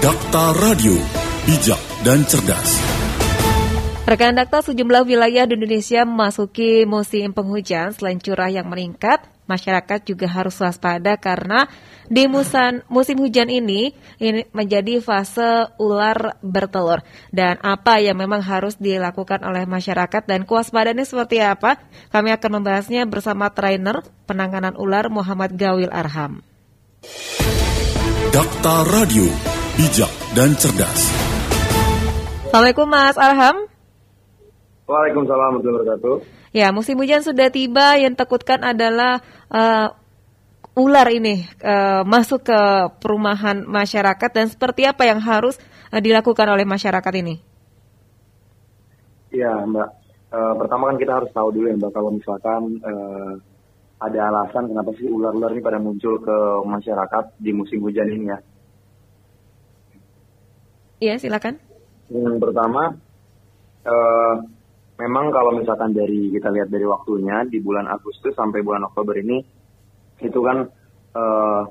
Dakta Radio, bijak dan cerdas. Rekan Dakta, sejumlah wilayah di Indonesia memasuki musim penghujan. Selain curah yang meningkat, masyarakat juga harus waspada karena di musan, musim hujan ini, ini menjadi fase ular bertelur. Dan apa yang memang harus dilakukan oleh masyarakat dan kewaspadaannya seperti apa? Kami akan membahasnya bersama trainer penanganan ular Muhammad Gawil Arham. Dakta Radio, bijak dan cerdas. Assalamualaikum Mas Arham. Waalaikumsalam warahmatullahi wabarakatuh. Ya, musim hujan sudah tiba. Yang takutkan adalah uh, ular ini uh, masuk ke perumahan masyarakat dan seperti apa yang harus uh, dilakukan oleh masyarakat ini? Ya, Mbak. Uh, pertama kan kita harus tahu dulu ya, Mbak, kalau misalkan uh, ada alasan kenapa sih ular-ular ini pada muncul ke masyarakat di musim hujan ini ya. Iya, silakan. Yang pertama, uh, memang kalau misalkan dari kita lihat dari waktunya di bulan Agustus sampai bulan Oktober ini, itu kan uh,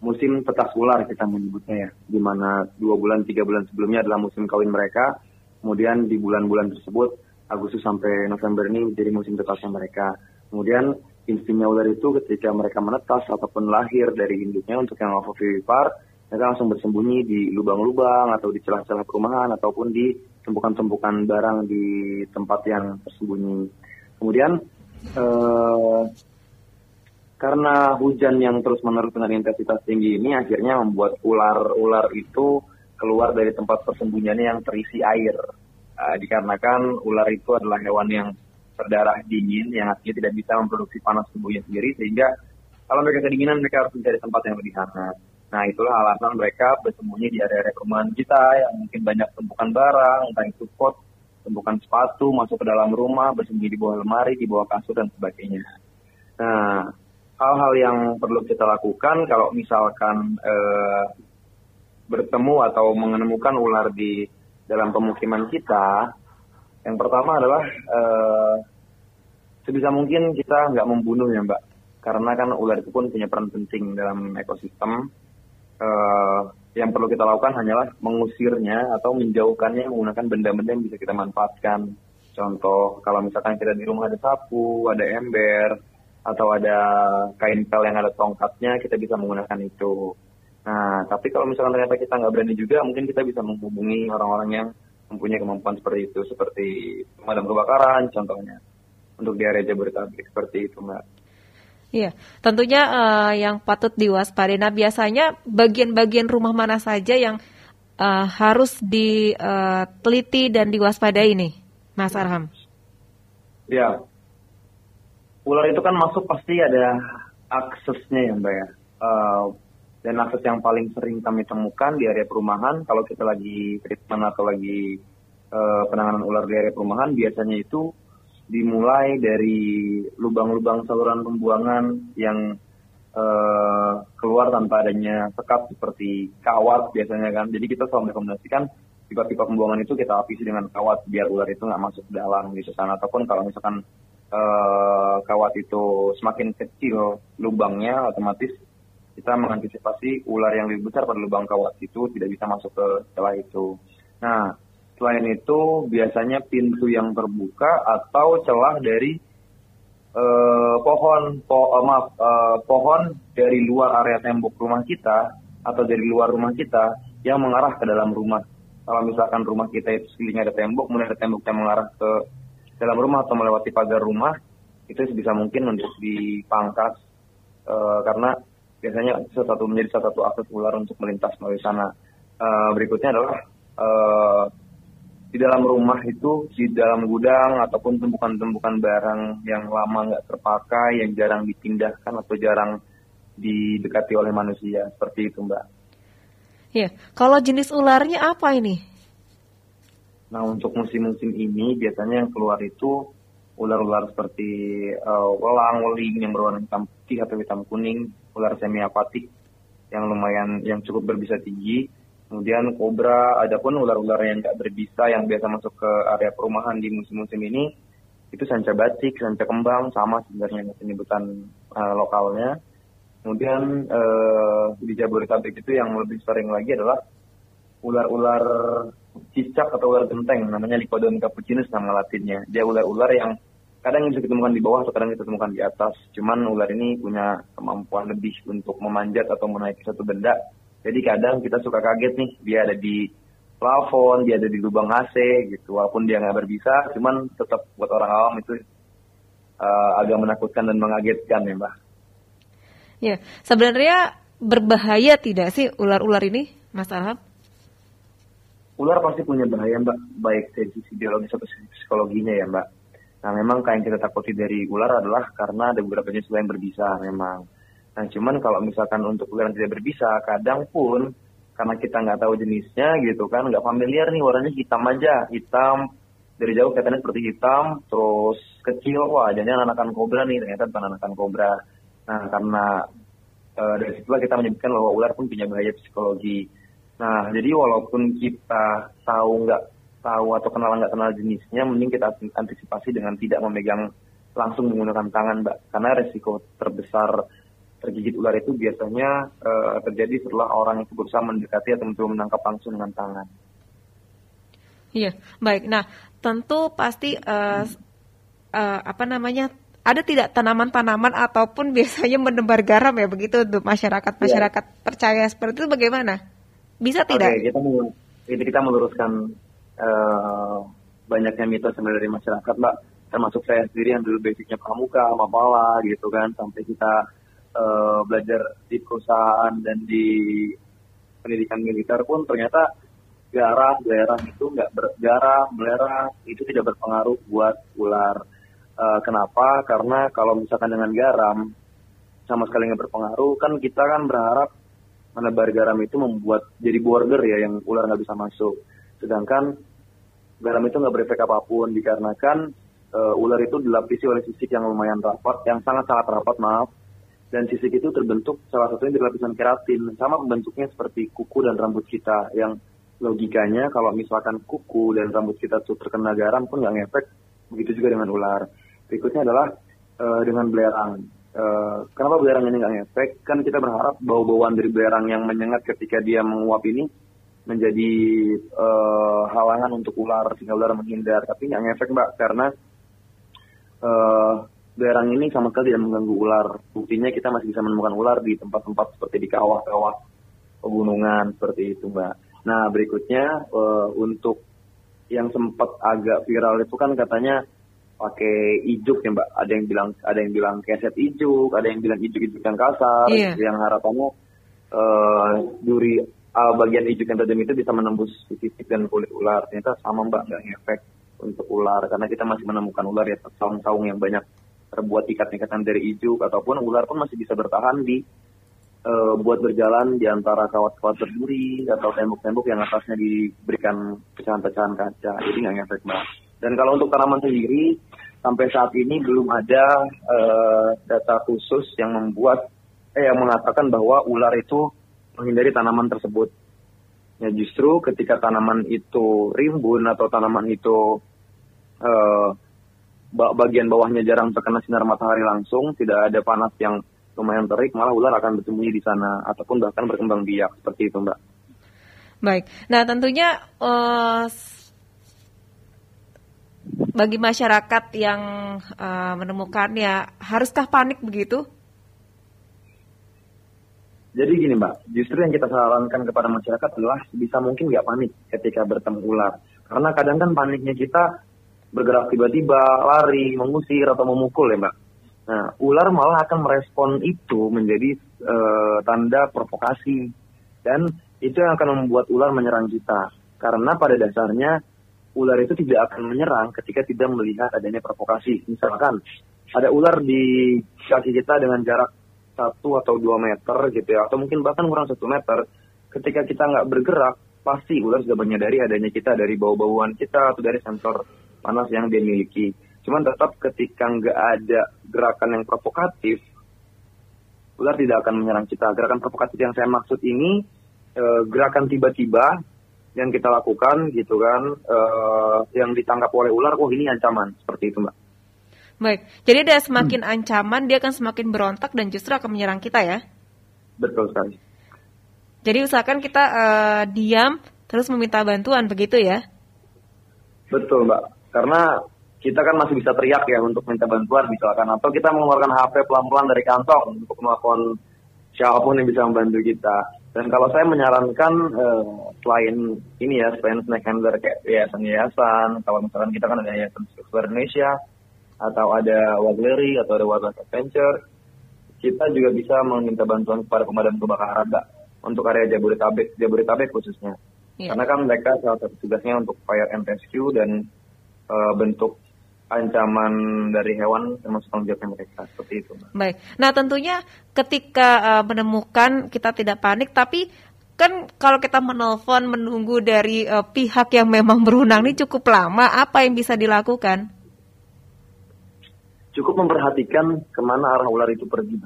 musim petas ular kita menyebutnya ya, di mana dua bulan tiga bulan sebelumnya adalah musim kawin mereka, kemudian di bulan-bulan tersebut Agustus sampai November ini menjadi musim tetasnya mereka. Kemudian instingnya ular itu ketika mereka menetas ataupun lahir dari induknya untuk yang ovovivipar, mereka langsung bersembunyi di lubang-lubang atau di celah-celah perumahan ataupun di tumpukan-tumpukan barang di tempat yang tersembunyi. Kemudian eh, karena hujan yang terus-menerus dengan intensitas tinggi ini akhirnya membuat ular-ular itu keluar dari tempat persembunyiannya yang terisi air. Uh, dikarenakan ular itu adalah hewan yang berdarah dingin yang akhirnya tidak bisa memproduksi panas tubuhnya sendiri sehingga kalau mereka kedinginan mereka harus mencari tempat yang lebih hangat. Nah itulah alasan mereka bersembunyi di area-area perumahan kita yang mungkin banyak tumpukan barang, entah itu pot, tumpukan sepatu, masuk ke dalam rumah, bersembunyi di bawah lemari, di bawah kasur dan sebagainya. Nah hal-hal yang perlu kita lakukan kalau misalkan eh, bertemu atau menemukan ular di dalam pemukiman kita, yang pertama adalah eh, sebisa mungkin kita nggak membunuh ya mbak, karena kan ular itu pun punya peran penting dalam ekosistem. Eh, yang perlu kita lakukan hanyalah mengusirnya atau menjauhkannya menggunakan benda-benda yang bisa kita manfaatkan. Contoh, kalau misalkan kita di rumah ada sapu, ada ember, atau ada kain pel yang ada tongkatnya, kita bisa menggunakan itu. Nah, tapi kalau misalkan ternyata kita nggak berani juga, mungkin kita bisa menghubungi orang-orang yang mempunyai kemampuan seperti itu, seperti pemadam kebakaran contohnya, untuk di area Jabodetabek seperti itu, Mbak. Iya, tentunya uh, yang patut diwaspadai. Nah, biasanya bagian-bagian rumah mana saja yang uh, harus diteliti uh, dan diwaspadai nih, Mas Arham? Ya, ular itu kan masuk pasti ada aksesnya ya, Mbak ya. Uh, dan akses yang paling sering kami temukan di area perumahan, kalau kita lagi treatment atau lagi uh, penanganan ular di area perumahan, biasanya itu dimulai dari lubang-lubang saluran pembuangan yang uh, keluar tanpa adanya sekat seperti kawat biasanya kan. Jadi kita selalu merekomendasikan pipa-pipa pembuangan itu kita lapisi dengan kawat biar ular itu nggak masuk ke dalam gitu kan. Ataupun kalau misalkan uh, kawat itu semakin kecil lubangnya otomatis kita mengantisipasi ular yang lebih besar pada lubang kawat itu tidak bisa masuk ke celah itu. Nah, Selain itu, biasanya pintu yang terbuka atau celah dari uh, pohon, po, uh, maaf, uh, pohon dari luar area tembok rumah kita atau dari luar rumah kita yang mengarah ke dalam rumah. Kalau misalkan rumah kita itu sekelilingnya ada tembok, mulai ada tembok yang mengarah ke dalam rumah atau melewati pagar rumah, itu sebisa mungkin untuk dipangkas uh, karena biasanya satu menjadi salah satu akses ular untuk melintas melalui sana. Uh, berikutnya adalah uh, di dalam rumah itu, di dalam gudang ataupun tumpukan-tumpukan barang yang lama nggak terpakai, yang jarang dipindahkan atau jarang didekati oleh manusia, seperti itu Mbak. Ya, kalau jenis ularnya apa ini? Nah untuk musim-musim ini biasanya yang keluar itu ular-ular seperti uh, welang, weling yang berwarna hitam putih atau hitam kuning, ular semi apatik yang lumayan, yang cukup berbisa tinggi, Kemudian kobra, ada pun ular-ular yang tidak berbisa yang biasa masuk ke area perumahan di musim-musim ini, itu sanca batik, sanca kembang, sama sebenarnya penyebutan uh, lokalnya. Kemudian uh, di Jabodetabek itu yang lebih sering lagi adalah ular-ular cicak atau ular genteng, namanya Lycodon capucinus nama latinnya. Dia ular-ular yang kadang bisa ditemukan di bawah atau kadang kita temukan di atas. Cuman ular ini punya kemampuan lebih untuk memanjat atau menaiki satu benda. Jadi kadang kita suka kaget nih, dia ada di plafon, dia ada di lubang AC gitu. Walaupun dia nggak berbisa, cuman tetap buat orang awam itu uh, agak menakutkan dan mengagetkan ya mbak. Ya, sebenarnya berbahaya tidak sih ular-ular ini, Mas Alham? Ular pasti punya bahaya mbak, baik dari sisi biologis atau sisi psikologinya ya mbak. Nah memang kayak yang kita takuti dari ular adalah karena ada beberapa jenis yang berbisa memang. Nah cuman kalau misalkan untuk ular yang tidak berbisa, kadang pun karena kita nggak tahu jenisnya gitu kan, nggak familiar nih warnanya hitam aja, hitam dari jauh kelihatannya seperti hitam, terus kecil, wah jangan anakan kobra nih, ternyata bukan anakan kobra. Nah karena e, dari situlah kita menyebutkan bahwa ular pun punya bahaya psikologi. Nah jadi walaupun kita tahu nggak tahu atau kenal nggak kenal jenisnya, mending kita antisipasi dengan tidak memegang langsung menggunakan tangan, mbak. Karena resiko terbesar tergigit ular itu biasanya uh, terjadi setelah orang itu berusaha mendekati atau mencoba menangkap langsung dengan tangan. Iya, baik. Nah, tentu pasti uh, uh, apa namanya ada tidak tanaman-tanaman ataupun biasanya menebar garam ya begitu untuk masyarakat masyarakat ya. percaya seperti itu bagaimana? Bisa tidak? Oke, kita ini kita meluruskan uh, banyaknya mitos yang dari masyarakat, Mbak. Termasuk saya sendiri yang dulu basicnya pramuka, mapala gitu kan, sampai kita uh, belajar di perusahaan dan di pendidikan militer pun ternyata garam, belerang itu nggak bergaram, belerang itu tidak berpengaruh buat ular. Uh, kenapa? Karena kalau misalkan dengan garam sama sekali nggak berpengaruh, kan kita kan berharap menebar garam itu membuat jadi border ya yang ular nggak bisa masuk. Sedangkan garam itu nggak berefek apa pun dikarenakan uh, ular itu dilapisi oleh sisik yang lumayan rapat, yang sangat-sangat rapat maaf, dan sisik itu terbentuk salah satunya dari lapisan keratin, sama bentuknya seperti kuku dan rambut kita, yang logikanya kalau misalkan kuku dan rambut kita tuh terkena garam pun nggak ngefek, begitu juga dengan ular. Berikutnya adalah uh, dengan belerang. Uh, kenapa belerang ini nggak ngefek? Kan kita berharap bau-bauan dari belerang yang menyengat ketika dia menguap ini menjadi uh, halangan untuk ular sehingga ular menghindar tapi nggak ngefek mbak karena uh, belerang ini sama sekali tidak mengganggu ular buktinya kita masih bisa menemukan ular di tempat-tempat seperti di kawah-kawah pegunungan seperti itu mbak nah berikutnya uh, untuk yang sempat agak viral itu kan katanya pakai ijuk ya mbak ada yang bilang ada yang bilang keset ijuk ada yang bilang ijuk-ijuk yang kasar yeah. yang harapannya uh, duri uh, bagian ijuk yang tajam itu bisa menembus sisik dan kulit ular. Ternyata sama mbak nggak ngefek untuk ular karena kita masih menemukan ular ya saung-saung yang banyak terbuat ikat-ikatan dari ijuk ataupun ular pun masih bisa bertahan di uh, buat berjalan di antara kawat-kawat berduri atau tembok-tembok yang atasnya diberikan pecahan-pecahan kaca. Jadi nggak ngefek mbak. Dan kalau untuk tanaman sendiri sampai saat ini belum ada uh, data khusus yang membuat eh yang mengatakan bahwa ular itu menghindari tanaman tersebut. Ya justru ketika tanaman itu rimbun atau tanaman itu uh, bagian bawahnya jarang terkena sinar matahari langsung, tidak ada panas yang lumayan terik, malah ular akan bersembunyi di sana ataupun bahkan berkembang biak seperti itu, Mbak. Baik. Nah, tentunya uh, bagi masyarakat yang uh, menemukannya, haruskah panik begitu? Jadi gini mbak, justru yang kita sarankan kepada masyarakat adalah bisa mungkin nggak panik ketika bertemu ular. Karena kadang kan paniknya kita bergerak tiba-tiba, lari, mengusir atau memukul ya mbak. Nah, ular malah akan merespon itu menjadi uh, tanda provokasi. Dan itu yang akan membuat ular menyerang kita. Karena pada dasarnya ular itu tidak akan menyerang ketika tidak melihat adanya provokasi. Misalkan ada ular di kaki kita dengan jarak satu atau dua meter gitu ya, atau mungkin bahkan kurang satu meter, ketika kita nggak bergerak, pasti ular sudah menyadari adanya kita dari bau-bauan kita atau dari sensor panas yang dia miliki. Cuman tetap ketika nggak ada gerakan yang provokatif, ular tidak akan menyerang kita. Gerakan provokatif yang saya maksud ini e, gerakan tiba-tiba yang kita lakukan gitu kan, e, yang ditangkap oleh ular, oh ini ancaman seperti itu mbak. Baik, jadi dia semakin hmm. ancaman, dia akan semakin berontak dan justru akan menyerang kita ya? Betul sekali. Jadi usahakan kita uh, diam, terus meminta bantuan, begitu ya? Betul, Mbak. Karena kita kan masih bisa teriak ya untuk minta bantuan misalkan atau kita mengeluarkan HP pelan-pelan dari kantong untuk melakukan siapa pun yang bisa membantu kita. Dan kalau saya menyarankan uh, selain ini ya, selain snack handler kayak yayasan-yayasan, kalau misalkan kita kan ada yayasan Sekolah Indonesia, atau ada Wagleri, atau ada Wildlife Adventure, kita juga bisa meminta bantuan kepada pemadam kebakaran, Mbak, untuk area Jabodetabek, Jabodetabek khususnya. Yeah. Karena kan mereka salah satu tugasnya untuk fire and rescue dan uh, bentuk ancaman dari hewan termasuk tanggung jawabnya mereka seperti itu. Baik. Nah tentunya ketika uh, menemukan kita tidak panik, tapi kan kalau kita menelpon menunggu dari uh, pihak yang memang berwenang ini cukup lama, apa yang bisa dilakukan? Cukup memperhatikan ke mana arah ular itu pergi.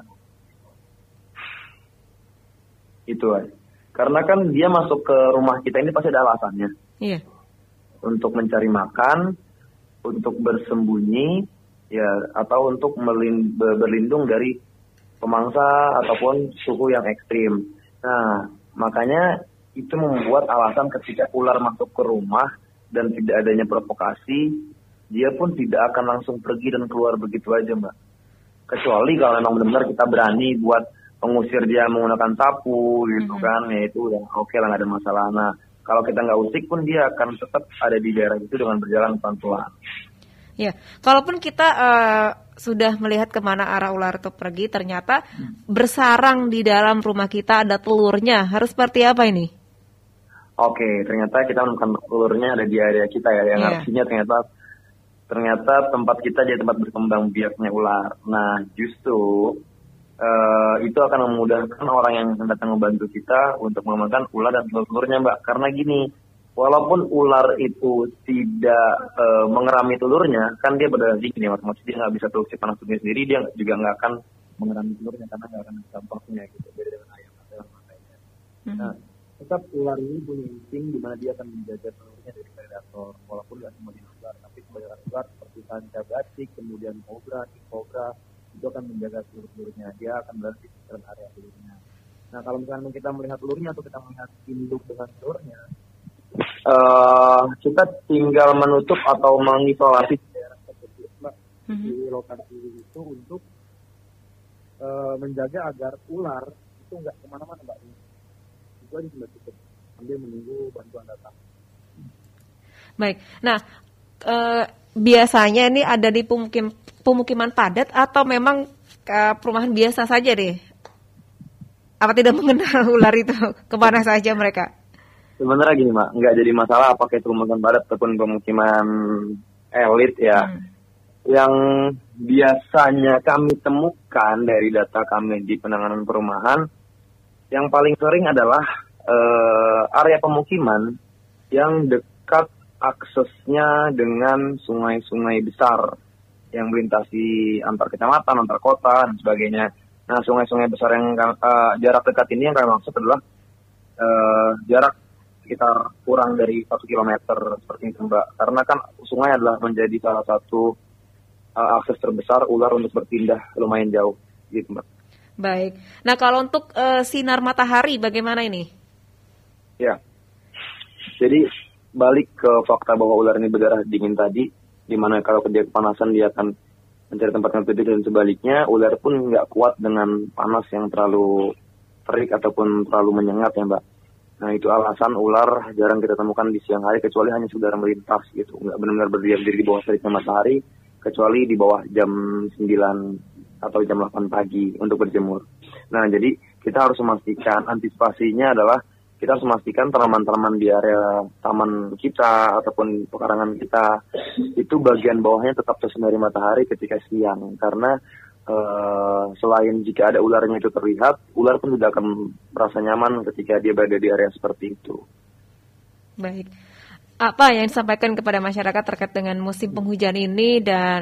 Itu aja. Karena kan dia masuk ke rumah kita ini pasti ada alasannya. Iya. Untuk mencari makan, untuk bersembunyi ya atau untuk berlindung dari pemangsa ataupun suhu yang ekstrim. Nah, makanya itu membuat alasan ketika ular masuk ke rumah dan tidak adanya provokasi, dia pun tidak akan langsung pergi dan keluar begitu aja, Mbak. Kecuali kalau memang benar-benar kita berani buat mengusir dia menggunakan sapu gitu mm -hmm. kan, ya itu ya oke okay lah nggak ada masalah. Nah, kalau kita nggak usik pun dia akan tetap ada di daerah itu dengan berjalan pelan-pelan. Ya, kalaupun kita uh, sudah melihat ke mana arah ular itu pergi, ternyata hmm. bersarang di dalam rumah kita ada telurnya, harus seperti apa ini? Oke, ternyata kita menemukan telurnya ada di area kita ya, yang yeah. artinya ternyata ternyata tempat kita jadi tempat berkembang biaknya ular. Nah, justru uh, itu akan memudahkan orang yang datang membantu kita untuk mengembangkan ular dan telur-telurnya, Mbak. Karena gini, walaupun ular itu tidak uh, mengerami telurnya, kan dia berdarah dingin ya, maksudnya dia nggak bisa produksi panas tubuhnya sendiri, dia juga nggak akan mengerami telurnya karena nggak akan dampaknya gitu, beda dengan ayam atau yang lainnya. Mm-hmm. Nah, tetap ular ini punya insting di mana dia akan menjaga telurnya dari predator, walaupun nggak semua ular, tapi kebanyakan ular seperti sanca batik, kemudian kobra, kobra, itu akan menjaga telur-telurnya. Dia akan berada di sekitar area telurnya. Nah, kalau misalnya kita melihat telurnya atau kita melihat induk dengan telurnya, uh, kita tinggal menutup atau mengisolasi daerah tersebut, Mbak, mm-hmm. di lokasi itu untuk uh, menjaga agar ular itu nggak ke mana-mana, Mbak. Itu aja sudah cukup sambil menunggu bantuan datang. Baik. Nah, uh, biasanya ini ada di pemukim, pemukiman padat atau memang uh, perumahan biasa saja deh? Apa tidak mengenal ular itu ke mana saja mereka? Sebenarnya gini mak, nggak jadi masalah apakah itu pemukiman padat ataupun pemukiman elit ya. Hmm. Yang biasanya kami temukan dari data kami di penanganan perumahan, yang paling sering adalah uh, area pemukiman yang dekat aksesnya dengan sungai-sungai besar yang melintasi antar kecamatan, antar kota, dan sebagainya. Nah, sungai-sungai besar yang uh, jarak dekat ini yang kami maksud adalah uh, jarak sekitar kurang dari satu kilometer seperti itu, Mbak. Karena kan sungai adalah menjadi salah satu uh, akses terbesar ular untuk berpindah lumayan jauh, gitu, Mbak. Baik. Nah, kalau untuk uh, sinar matahari bagaimana ini? Ya. Jadi balik ke fakta bahwa ular ini berdarah dingin tadi, di mana kalau dia kepanasan dia akan mencari tempat yang tidur dan sebaliknya, ular pun nggak kuat dengan panas yang terlalu terik ataupun terlalu menyengat ya mbak. Nah itu alasan ular jarang kita temukan di siang hari kecuali hanya sekedar melintas gitu, nggak benar-benar berdiam diri di bawah teriknya matahari kecuali di bawah jam 9 atau jam 8 pagi untuk berjemur. Nah jadi kita harus memastikan antisipasinya adalah kita harus memastikan tanaman-tanaman di area taman kita ataupun pekarangan kita itu bagian bawahnya tetap tersinari matahari ketika siang karena uh, selain jika ada ularnya itu terlihat ular pun tidak akan merasa nyaman ketika dia berada di area seperti itu. Baik. Apa yang disampaikan kepada masyarakat terkait dengan musim penghujan ini dan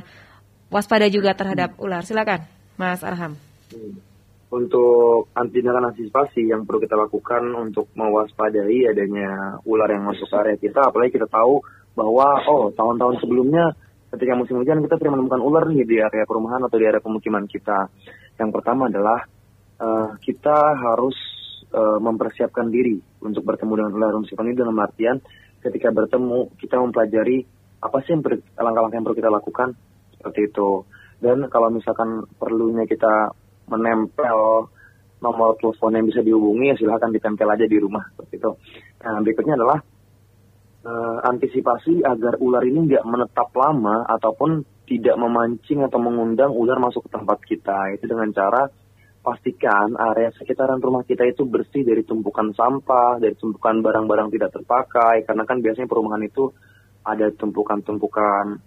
waspada juga terhadap ular? Silakan, Mas Arham. Hmm untuk dan antisipasi yang perlu kita lakukan untuk mewaspadai adanya ular yang masuk ke area kita, apalagi kita tahu bahwa oh tahun-tahun sebelumnya ketika musim hujan kita sering menemukan ular nih di area perumahan atau di area pemukiman kita. Yang pertama adalah uh, kita harus uh, mempersiapkan diri untuk bertemu dengan ular. Mempersiapkan ini dalam artian ketika bertemu kita mempelajari apa sih langkah-langkah yang perlu kita lakukan seperti itu. Dan kalau misalkan perlunya kita menempel nomor telepon yang bisa dihubungi ya silahkan ditempel aja di rumah seperti itu. Nah berikutnya adalah uh, antisipasi agar ular ini nggak menetap lama ataupun tidak memancing atau mengundang ular masuk ke tempat kita. Itu dengan cara pastikan area sekitaran rumah kita itu bersih dari tumpukan sampah, dari tumpukan barang-barang tidak terpakai. Karena kan biasanya perumahan itu ada tumpukan-tumpukan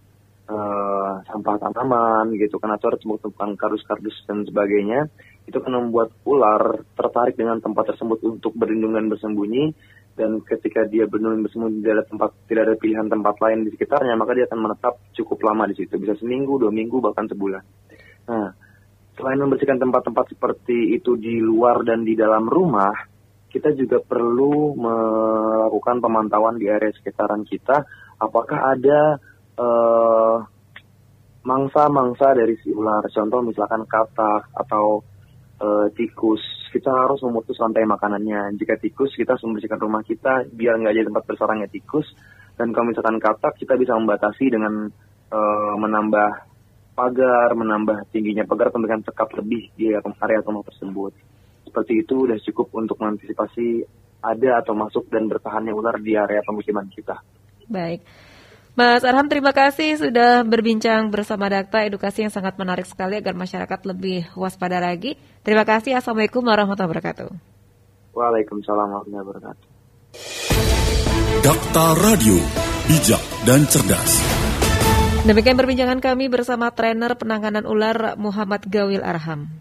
uh, sampah tanaman gitu kan atau tumpukan kardus-kardus dan sebagainya. Itu kan membuat ular tertarik dengan tempat tersebut untuk berlindung dan bersembunyi dan ketika dia benar-benar bersembunyi tidak ada tempat tidak ada pilihan tempat lain di sekitarnya maka dia akan menetap cukup lama di situ bisa seminggu dua minggu bahkan sebulan nah selain membersihkan tempat-tempat seperti itu di luar dan di dalam rumah kita juga perlu melakukan pemantauan di area sekitaran kita apakah ada uh, mangsa-mangsa dari si ular contoh misalkan katak atau uh, tikus kita harus memutus rantai makanannya. Jika tikus, kita harus membersihkan rumah kita biar nggak jadi tempat bersarangnya tikus. Dan kalau misalkan katak, kita bisa membatasi dengan uh, menambah pagar, menambah tingginya pagar, atau memberikan sekat lebih di area rumah tersebut. Seperti itu sudah cukup untuk mengantisipasi ada atau masuk dan bertahannya ular di area pemukiman kita. Baik. Mas Arham, terima kasih sudah berbincang bersama Dakta edukasi yang sangat menarik sekali agar masyarakat lebih waspada lagi. Terima kasih. Assalamualaikum warahmatullahi wabarakatuh. Waalaikumsalam warahmatullahi wabarakatuh. Dakta Radio, bijak dan cerdas. Demikian perbincangan kami bersama trainer penanganan ular Muhammad Gawil Arham.